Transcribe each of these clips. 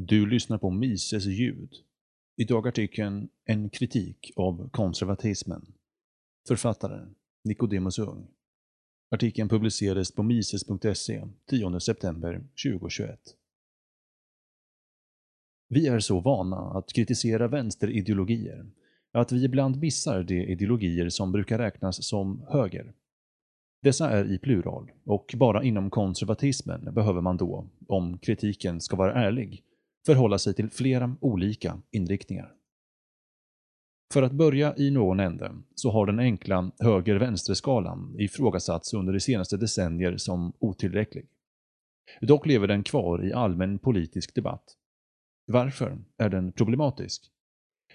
Du lyssnar på Mises ljud. Idag artikeln En kritik av konservatismen. Författaren Nicodemus Ung. Artikeln publicerades på mises.se 10 september 2021. Vi är så vana att kritisera vänsterideologier att vi ibland missar de ideologier som brukar räknas som höger. Dessa är i plural och bara inom konservatismen behöver man då, om kritiken ska vara ärlig, förhålla sig till flera olika inriktningar. För att börja i någon ände så har den enkla höger-vänster-skalan ifrågasatts under de senaste decennier som otillräcklig. Dock lever den kvar i allmän politisk debatt. Varför är den problematisk?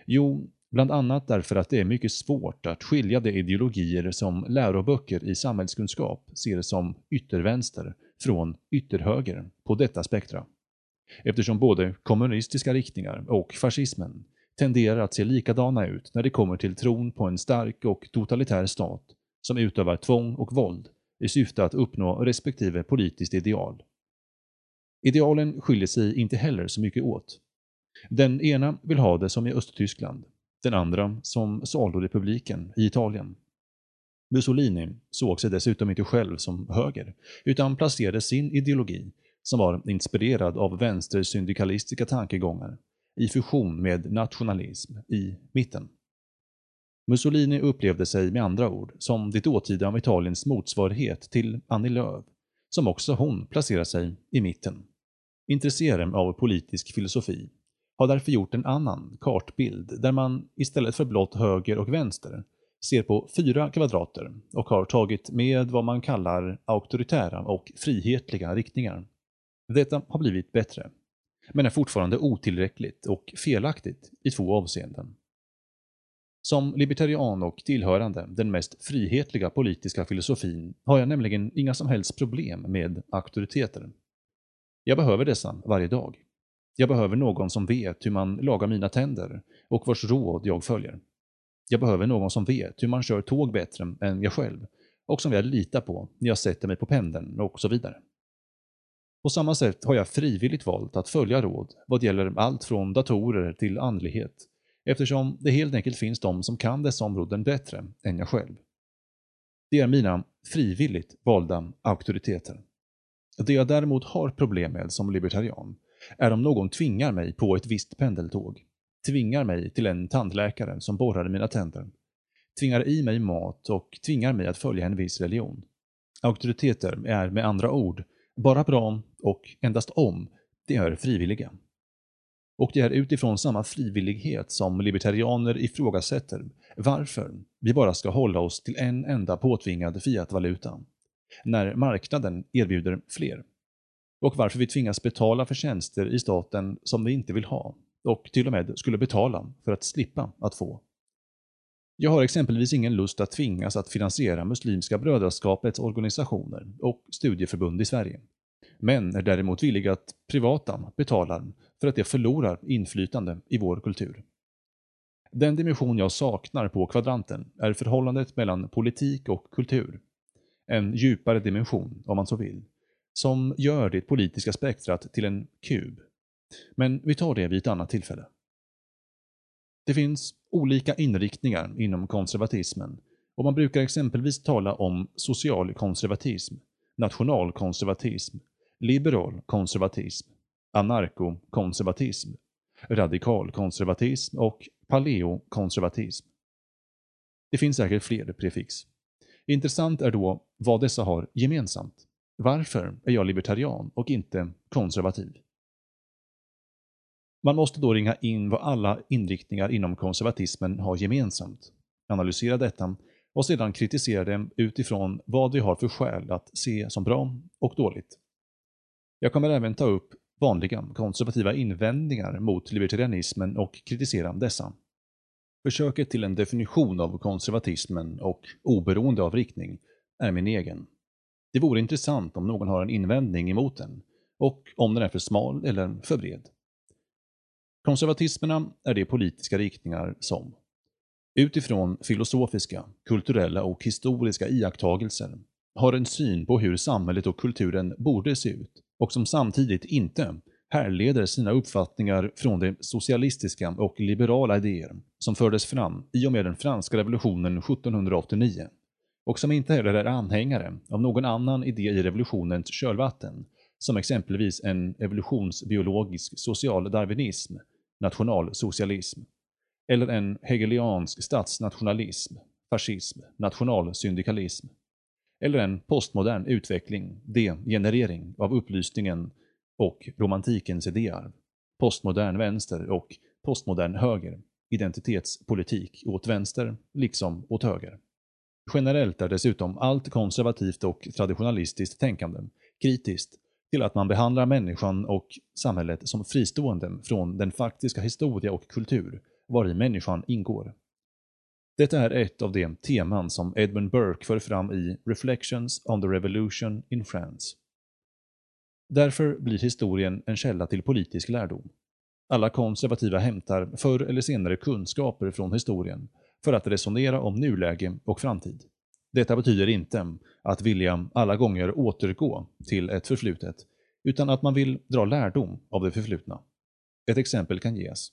Jo, bland annat därför att det är mycket svårt att skilja de ideologier som läroböcker i samhällskunskap ser som yttervänster från ytterhöger på detta spektra eftersom både kommunistiska riktningar och fascismen tenderar att se likadana ut när det kommer till tron på en stark och totalitär stat som utövar tvång och våld i syfte att uppnå respektive politiskt ideal. Idealen skiljer sig inte heller så mycket åt. Den ena vill ha det som i Östtyskland, den andra som Salorepubliken i Italien. Mussolini såg sig dessutom inte själv som höger, utan placerade sin ideologi som var inspirerad av vänstersyndikalistiska tankegångar i fusion med nationalism i mitten. Mussolini upplevde sig med andra ord som det dåtida Italiens motsvarighet till Annie Lööf, som också hon placerar sig i mitten. Intresserad av politisk filosofi har därför gjort en annan kartbild där man istället för blott höger och vänster ser på fyra kvadrater och har tagit med vad man kallar auktoritära och frihetliga riktningar. Detta har blivit bättre, men är fortfarande otillräckligt och felaktigt i två avseenden. Som libertarian och tillhörande den mest frihetliga politiska filosofin har jag nämligen inga som helst problem med auktoriteter. Jag behöver dessa varje dag. Jag behöver någon som vet hur man lagar mina tänder och vars råd jag följer. Jag behöver någon som vet hur man kör tåg bättre än jag själv och som jag litar på när jag sätter mig på pendeln och så vidare. På samma sätt har jag frivilligt valt att följa råd vad gäller allt från datorer till andlighet, eftersom det helt enkelt finns de som kan dessa områden bättre än jag själv. Det är mina frivilligt valda auktoriteter. Det jag däremot har problem med som libertarian är om någon tvingar mig på ett visst pendeltåg, tvingar mig till en tandläkare som borrar i mina tänder, tvingar i mig mat och tvingar mig att följa en viss religion. Auktoriteter är med andra ord bara bra och endast om de är frivilliga. Och det är utifrån samma frivillighet som libertarianer ifrågasätter varför vi bara ska hålla oss till en enda påtvingad fiatvaluta, när marknaden erbjuder fler. Och varför vi tvingas betala för tjänster i staten som vi inte vill ha, och till och med skulle betala för att slippa att få. Jag har exempelvis ingen lust att tvingas att finansiera Muslimska brödraskapets organisationer och studieförbund i Sverige. Men är däremot villig att privata betalar för att de förlorar inflytande i vår kultur. Den dimension jag saknar på kvadranten är förhållandet mellan politik och kultur. En djupare dimension, om man så vill, som gör det politiska spektrat till en kub. Men vi tar det vid ett annat tillfälle. Det finns olika inriktningar inom konservatismen och man brukar exempelvis tala om social konservatism, nationalkonservatism, liberal konservatism, anarkokonservatism, radikalkonservatism och paleokonservatism. Det finns säkert fler prefix. Intressant är då vad dessa har gemensamt. Varför är jag libertarian och inte konservativ? Man måste då ringa in vad alla inriktningar inom konservatismen har gemensamt, analysera detta och sedan kritisera dem utifrån vad vi har för skäl att se som bra och dåligt. Jag kommer även ta upp vanliga konservativa invändningar mot libertarianismen och kritisera dessa. Försöket till en definition av konservatismen och oberoende av riktning är min egen. Det vore intressant om någon har en invändning emot den och om den är för smal eller för bred. Konservatismerna är de politiska riktningar som, utifrån filosofiska, kulturella och historiska iakttagelser, har en syn på hur samhället och kulturen borde se ut och som samtidigt inte härleder sina uppfattningar från de socialistiska och liberala idéer som fördes fram i och med den franska revolutionen 1789 och som inte heller är anhängare av någon annan idé i revolutionens kölvatten, som exempelvis en evolutionsbiologisk social darwinism, nationalsocialism, eller en hegeliansk statsnationalism, fascism, nationalsyndikalism, eller en postmodern utveckling, degenerering av upplysningen och romantikens idéarv, postmodern vänster och postmodern höger, identitetspolitik åt vänster liksom åt höger. Generellt är dessutom allt konservativt och traditionalistiskt tänkande kritiskt till att man behandlar människan och samhället som fristående från den faktiska historia och kultur var i människan ingår. Detta är ett av de teman som Edmund Burke för fram i Reflections on the Revolution in France. Därför blir historien en källa till politisk lärdom. Alla konservativa hämtar förr eller senare kunskaper från historien för att resonera om nuläge och framtid. Detta betyder inte att vilja alla gånger återgå till ett förflutet, utan att man vill dra lärdom av det förflutna. Ett exempel kan ges.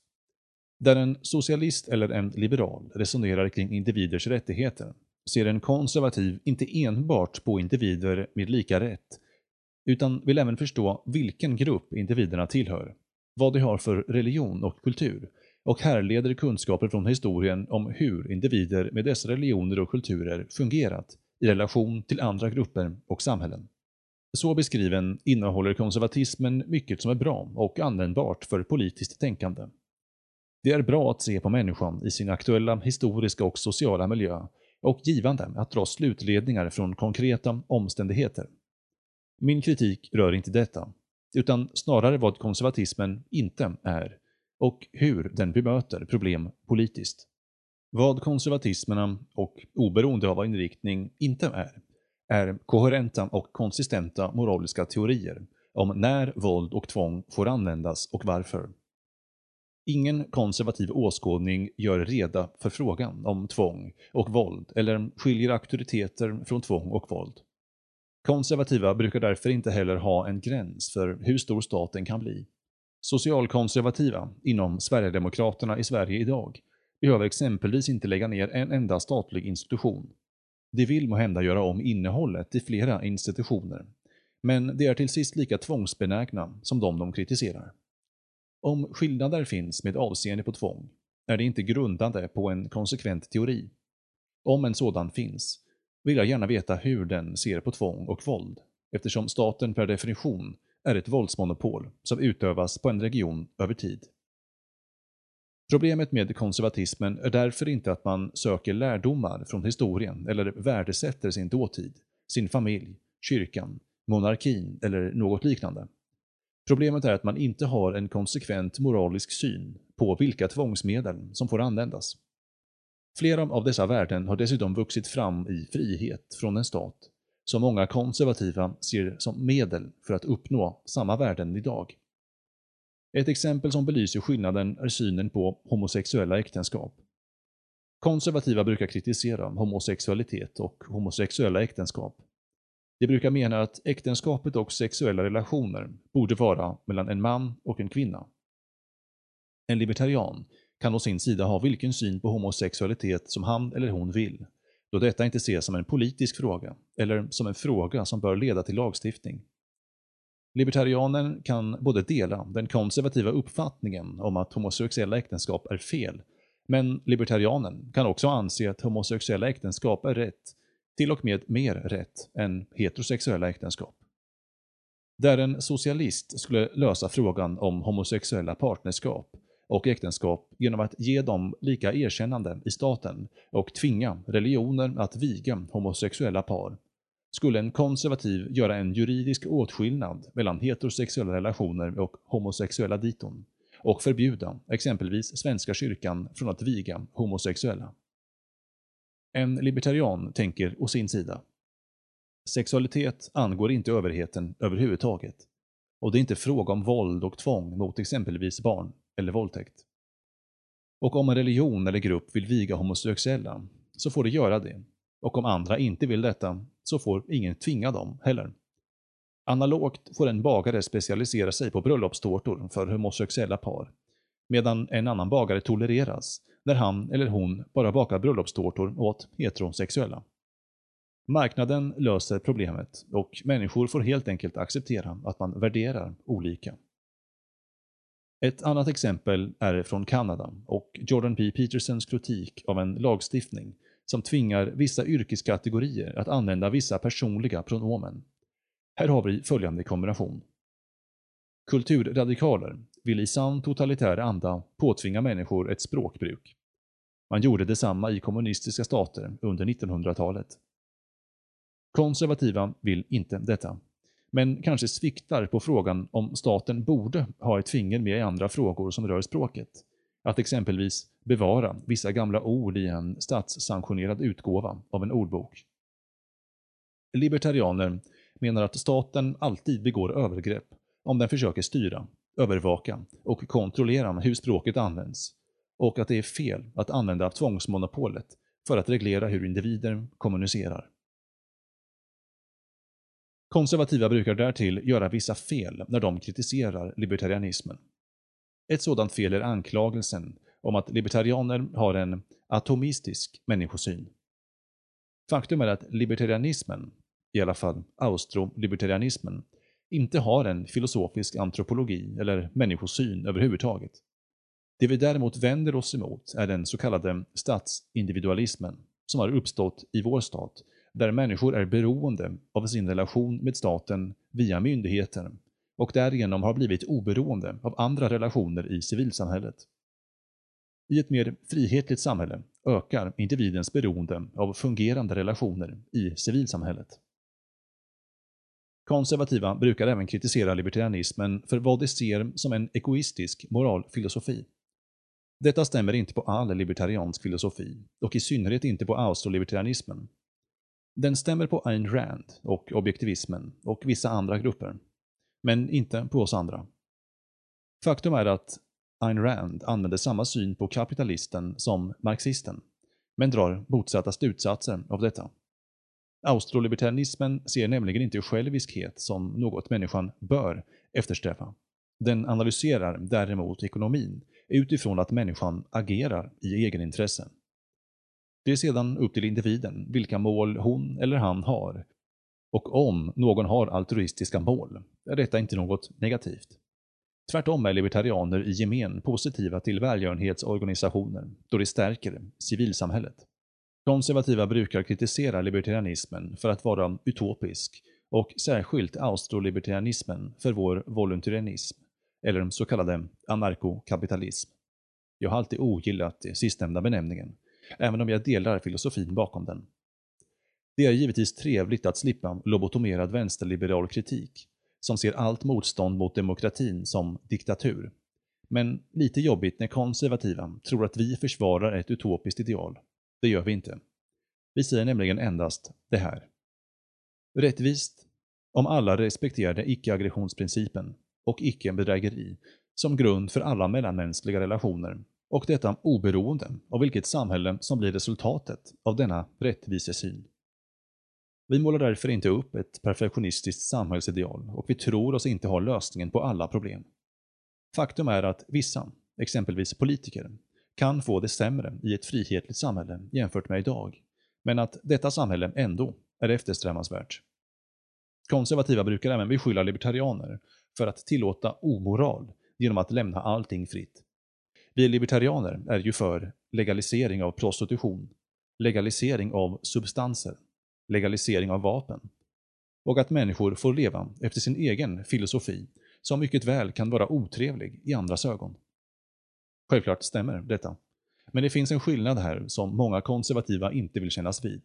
Där en socialist eller en liberal resonerar kring individers rättigheter ser en konservativ inte enbart på individer med lika rätt, utan vill även förstå vilken grupp individerna tillhör, vad de har för religion och kultur och härleder kunskaper från historien om hur individer med dessa religioner och kulturer fungerat i relation till andra grupper och samhällen. Så beskriven innehåller konservatismen mycket som är bra och användbart för politiskt tänkande. Det är bra att se på människan i sin aktuella historiska och sociala miljö och givande att dra slutledningar från konkreta omständigheter. Min kritik rör inte detta, utan snarare vad konservatismen inte är och hur den bemöter problem politiskt. Vad konservatismerna och oberoende av inriktning inte är, är koherenta och konsistenta moraliska teorier om när våld och tvång får användas och varför. Ingen konservativ åskådning gör reda för frågan om tvång och våld eller skiljer auktoriteter från tvång och våld. Konservativa brukar därför inte heller ha en gräns för hur stor staten kan bli. Socialkonservativa inom Sverigedemokraterna i Sverige idag behöver exempelvis inte lägga ner en enda statlig institution. De vill må hända göra om innehållet i flera institutioner, men de är till sist lika tvångsbenägna som de de kritiserar. Om skillnader finns med avseende på tvång är det inte grundande på en konsekvent teori. Om en sådan finns vill jag gärna veta hur den ser på tvång och våld, eftersom staten per definition är ett våldsmonopol som utövas på en region över tid. Problemet med konservatismen är därför inte att man söker lärdomar från historien eller värdesätter sin dåtid, sin familj, kyrkan, monarkin eller något liknande. Problemet är att man inte har en konsekvent moralisk syn på vilka tvångsmedel som får användas. Flera av dessa värden har dessutom vuxit fram i frihet från en stat, som många konservativa ser som medel för att uppnå samma värden idag. Ett exempel som belyser skillnaden är synen på homosexuella äktenskap. Konservativa brukar kritisera homosexualitet och homosexuella äktenskap. De brukar mena att äktenskapet och sexuella relationer borde vara mellan en man och en kvinna. En libertarian kan å sin sida ha vilken syn på homosexualitet som han eller hon vill, då detta inte ses som en politisk fråga, eller som en fråga som bör leda till lagstiftning. Libertarianen kan både dela den konservativa uppfattningen om att homosexuella äktenskap är fel, men libertarianen kan också anse att homosexuella äktenskap är rätt, till och med mer rätt än heterosexuella äktenskap. Där en socialist skulle lösa frågan om homosexuella partnerskap och äktenskap genom att ge dem lika erkännande i staten och tvinga religioner att viga homosexuella par, skulle en konservativ göra en juridisk åtskillnad mellan heterosexuella relationer och homosexuella diton och förbjuda exempelvis Svenska kyrkan från att viga homosexuella. En libertarian tänker å sin sida. Sexualitet angår inte överheten överhuvudtaget. Och det är inte fråga om våld och tvång mot exempelvis barn eller våldtäkt. Och om en religion eller grupp vill viga homosexuella, så får de göra det. Och om andra inte vill detta, så får ingen tvinga dem heller. Analogt får en bagare specialisera sig på bröllopstårtor för homosexuella par, medan en annan bagare tolereras när han eller hon bara bakar bröllopstårtor åt heterosexuella. Marknaden löser problemet och människor får helt enkelt acceptera att man värderar olika. Ett annat exempel är från Kanada och Jordan P. Petersons kritik av en lagstiftning som tvingar vissa yrkeskategorier att använda vissa personliga pronomen. Här har vi följande kombination. Kulturradikaler vill i sann totalitär anda påtvinga människor ett språkbruk. Man gjorde detsamma i kommunistiska stater under 1900-talet. Konservativa vill inte detta, men kanske sviktar på frågan om staten borde ha ett finger med i andra frågor som rör språket. Att exempelvis bevara vissa gamla ord i en statssanktionerad utgåva av en ordbok. Libertarianer menar att staten alltid begår övergrepp om den försöker styra, övervaka och kontrollera hur språket används och att det är fel att använda tvångsmonopolet för att reglera hur individer kommunicerar. Konservativa brukar därtill göra vissa fel när de kritiserar libertarianismen. Ett sådant fel är anklagelsen om att libertarianer har en atomistisk människosyn. Faktum är att libertarianismen, i alla fall austrolibertarianismen, inte har en filosofisk antropologi eller människosyn överhuvudtaget. Det vi däremot vänder oss emot är den så kallade statsindividualismen som har uppstått i vår stat där människor är beroende av sin relation med staten via myndigheter och därigenom har blivit oberoende av andra relationer i civilsamhället. I ett mer frihetligt samhälle ökar individens beroende av fungerande relationer i civilsamhället. Konservativa brukar även kritisera libertarianismen för vad de ser som en egoistisk moralfilosofi. Detta stämmer inte på all libertariansk filosofi, och i synnerhet inte på austrolibertarianismen, den stämmer på Ayn Rand och objektivismen och vissa andra grupper, men inte på oss andra. Faktum är att Ayn Rand använder samma syn på kapitalisten som marxisten, men drar motsatta slutsatser av detta. Austrolibertarianismen ser nämligen inte själviskhet som något människan bör eftersträva. Den analyserar däremot ekonomin utifrån att människan agerar i egenintresse. Det är sedan upp till individen vilka mål hon eller han har. Och om någon har altruistiska mål är detta inte något negativt. Tvärtom är libertarianer i gemen positiva till välgörenhetsorganisationer då det stärker civilsamhället. Konservativa brukar kritisera libertarianismen för att vara utopisk och särskilt austrolibertarianismen för vår voluntarianism, eller så kallade anarkokapitalism. Jag har alltid ogillat det sistnämnda benämningen, även om jag delar filosofin bakom den. Det är givetvis trevligt att slippa lobotomerad vänsterliberal kritik, som ser allt motstånd mot demokratin som diktatur. Men lite jobbigt när konservativa tror att vi försvarar ett utopiskt ideal. Det gör vi inte. Vi säger nämligen endast det här. Rättvist om alla respekterade icke-aggressionsprincipen och icke-bedrägeri som grund för alla mellanmänskliga relationer och detta oberoende av vilket samhälle som blir resultatet av denna rättvisesyn. Vi målar därför inte upp ett perfektionistiskt samhällsideal och vi tror oss inte ha lösningen på alla problem. Faktum är att vissa, exempelvis politiker, kan få det sämre i ett frihetligt samhälle jämfört med idag, men att detta samhälle ändå är eftersträvansvärt. Konservativa brukar även beskylla libertarianer för att tillåta omoral genom att lämna allting fritt. Vi libertarianer är ju för legalisering av prostitution, legalisering av substanser, legalisering av vapen och att människor får leva efter sin egen filosofi som mycket väl kan vara otrevlig i andras ögon. Självklart stämmer detta. Men det finns en skillnad här som många konservativa inte vill kännas vid.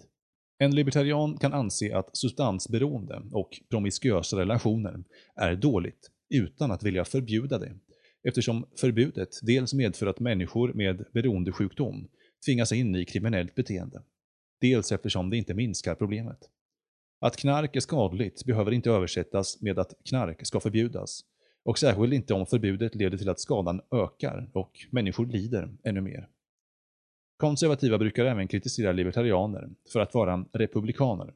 En libertarian kan anse att substansberoende och promiskuösa relationer är dåligt utan att vilja förbjuda det eftersom förbudet dels medför att människor med beroendesjukdom tvingas in i kriminellt beteende, dels eftersom det inte minskar problemet. Att knark är skadligt behöver inte översättas med att knark ska förbjudas, och särskilt inte om förbudet leder till att skadan ökar och människor lider ännu mer. Konservativa brukar även kritisera libertarianer för att vara republikaner.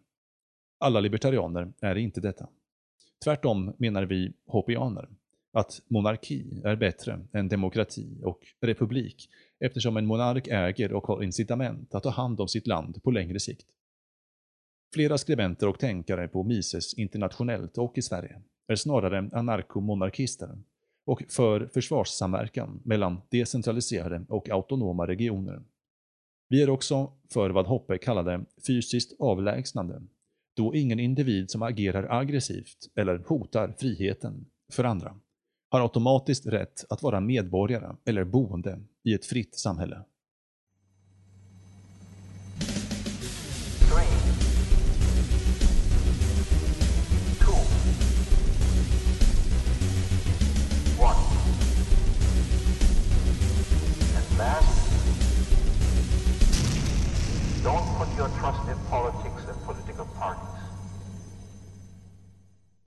Alla libertarianer är inte detta. Tvärtom menar vi hopianer att monarki är bättre än demokrati och republik eftersom en monark äger och har incitament att ta hand om sitt land på längre sikt. Flera skribenter och tänkare på Mises internationellt och i Sverige är snarare anarkomonarkister och för försvarssamverkan mellan decentraliserade och autonoma regioner. Vi är också för vad Hoppe kallade fysiskt avlägsnande, då ingen individ som agerar aggressivt eller hotar friheten för andra har automatiskt rätt att vara medborgare eller boende i ett fritt samhälle. Don't put your trust in politics.